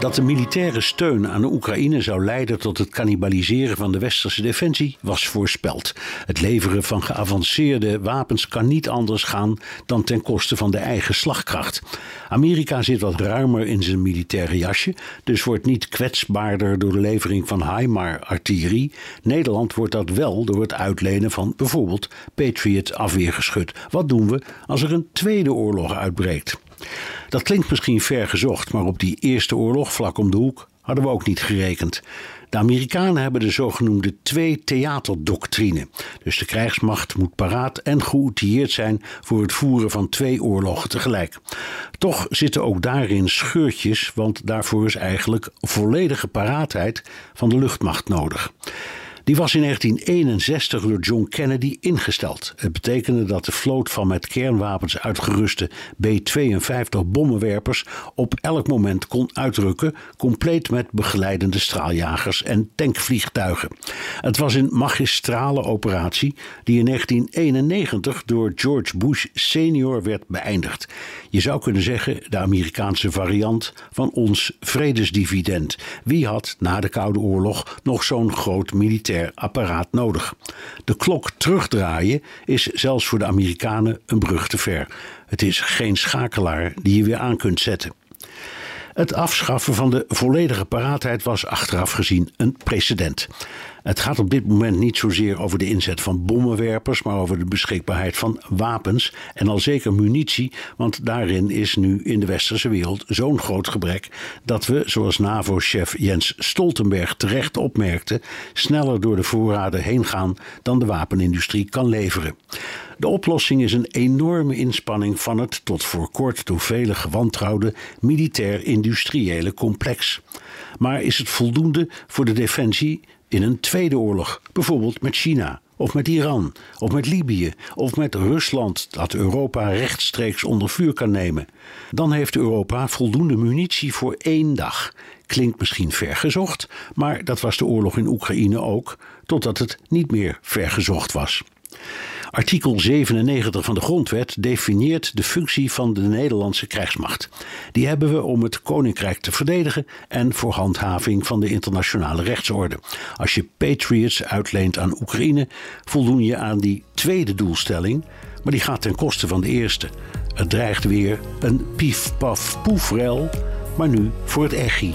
Dat de militaire steun aan de Oekraïne zou leiden tot het cannibaliseren van de westerse defensie was voorspeld. Het leveren van geavanceerde wapens kan niet anders gaan dan ten koste van de eigen slagkracht. Amerika zit wat ruimer in zijn militaire jasje, dus wordt niet kwetsbaarder door de levering van HIMAR-artillerie. Nederland wordt dat wel door het uitlenen van bijvoorbeeld Patriot afweergeschut. Wat doen we als er een tweede oorlog uitbreekt? Dat klinkt misschien ver gezocht, maar op die eerste oorlog vlak om de hoek hadden we ook niet gerekend. De Amerikanen hebben de zogenoemde twee-theaterdoctrine. Dus de krijgsmacht moet paraat en geoutilleerd zijn voor het voeren van twee oorlogen tegelijk. Toch zitten ook daarin scheurtjes, want daarvoor is eigenlijk volledige paraatheid van de luchtmacht nodig. Die was in 1961 door John Kennedy ingesteld. Het betekende dat de vloot van met kernwapens uitgeruste B-52 bommenwerpers op elk moment kon uitrukken, compleet met begeleidende straaljagers en tankvliegtuigen. Het was een magistrale operatie die in 1991 door George Bush senior werd beëindigd. Je zou kunnen zeggen de Amerikaanse variant van ons vredesdividend. Wie had na de Koude Oorlog nog zo'n groot apparaat nodig. De klok terugdraaien is zelfs voor de Amerikanen een brug te ver. Het is geen schakelaar die je weer aan kunt zetten. Het afschaffen van de volledige paraatheid was achteraf gezien een precedent. Het gaat op dit moment niet zozeer over de inzet van bommenwerpers, maar over de beschikbaarheid van wapens en al zeker munitie, want daarin is nu in de westerse wereld zo'n groot gebrek dat we, zoals NAVO-chef Jens Stoltenberg terecht opmerkte, sneller door de voorraden heen gaan dan de wapenindustrie kan leveren. De oplossing is een enorme inspanning van het tot voor kort door velen gewantrouwde militair-industriële complex. Maar is het voldoende voor de defensie in een tweede oorlog, bijvoorbeeld met China? Of met Iran, of met Libië, of met Rusland, dat Europa rechtstreeks onder vuur kan nemen. Dan heeft Europa voldoende munitie voor één dag. Klinkt misschien vergezocht, maar dat was de oorlog in Oekraïne ook, totdat het niet meer vergezocht was. Artikel 97 van de Grondwet definieert de functie van de Nederlandse krijgsmacht. Die hebben we om het koninkrijk te verdedigen en voor handhaving van de internationale rechtsorde. Als je Patriots uitleent aan Oekraïne, voldoen je aan die tweede doelstelling, maar die gaat ten koste van de eerste. Het dreigt weer een pief-paf-poefrel, maar nu voor het echi.